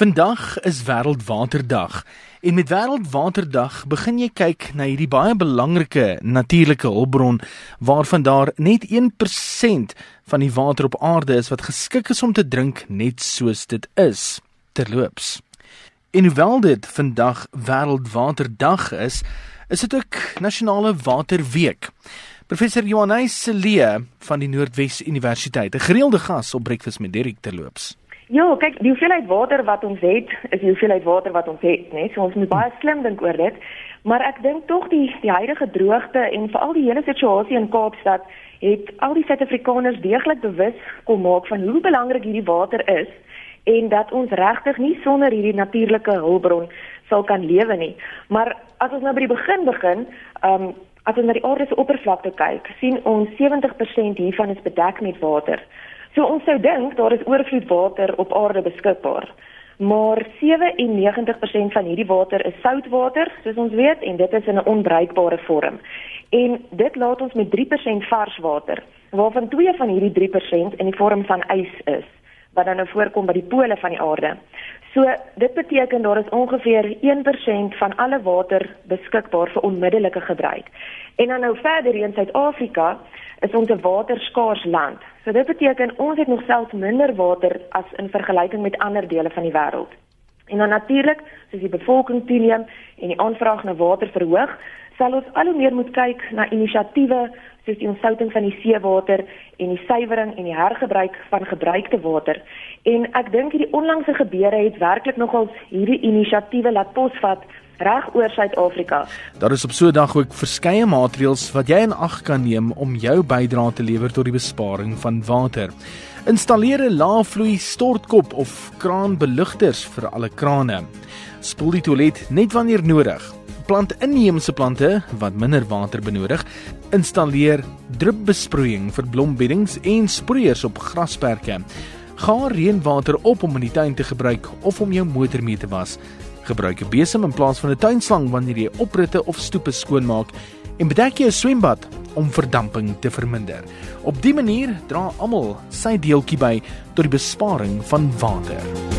Vandag is Wêreldwaterdag en met Wêreldwaterdag begin jy kyk na hierdie baie belangrike natuurlike hulpbron waarvan daar net 1% van die water op aarde is wat geskik is om te drink net soos dit is. Terloops. En hoewel dit vandag Wêreldwaterdag is, is dit ook Nasionale Waterweek. Professor Johannes Celie van die Noordwes Universiteit, 'n gereelde gas op Breakfast met Derek Terloops. Ja, kyk, die hoeveelheid water wat ons het, is die hoeveelheid water wat ons het, né? So ons moet baie slim dink oor dit. Maar ek dink tog die die huidige droogte en veral die hele situasie in Kaapstad het al die Suid-Afrikaners deeglik bewus kom maak van hoe belangrik hierdie water is en dat ons regtig nie sonder hierdie natuurlike hulpbron sal kan lewe nie. Maar as ons nou by die begin begin, ehm um, as ons na die aarde se oppervlakte kyk, sien ons 70% hiervan is bedek met water. So ons sou dink daar is oorvloed water op aarde beskikbaar. Maar 97% van hierdie water is soutwater, soos ons weet, en dit is in 'n onbruikbare vorm. En dit laat ons met 3% vars water, waarvan twee van hierdie 3% in die vorm van ys is, wat dan nou voorkom by die pole van die aarde. So dit beteken daar is ongeveer 1% van alle water beskikbaar vir onmiddellike gebruik. En dan nou verder in Suid-Afrika is ons 'n waterskaars land. So dit beteken ons het nog selfs minder water as in vergelyking met ander dele van die wêreld. En dan natuurlik, soos die bevolking toeneem en die aanvraag na water verhoog, sal ons al hoe meer moet kyk na inisiatiewe soos die ontsouting van die seewater en die suiwering en die hergebruik van gebruikte water. En ek dink hierdie onlangse gebeure het werklik nogals hierdie inisiatiewe laat posvat reg oor Suid-Afrika. Daar is op so 'n dag ook verskeie maatreëls wat jy in ag kan neem om jou bydrae te lewer tot die besparing van water. Installeer 'n laafvloei stortkop of kraanbeligters vir alle krane. Spoel die toilet net wanneer nodig. Plant inheemse plante wat minder water benodig. Installeer drupbesproeiing vir blombeddings en sproeiers op grasperke. Gaar reënwater op om in die tuin te gebruik of om jou motor mee te was. Gebruik 'n besem in plaas van 'n tuinslang wanneer jy opritte of stoepe skoonmaak en bedek jou swembad om verdamping te verminder. Op dië manier dra almal sy deeltjie by tot die besparing van water.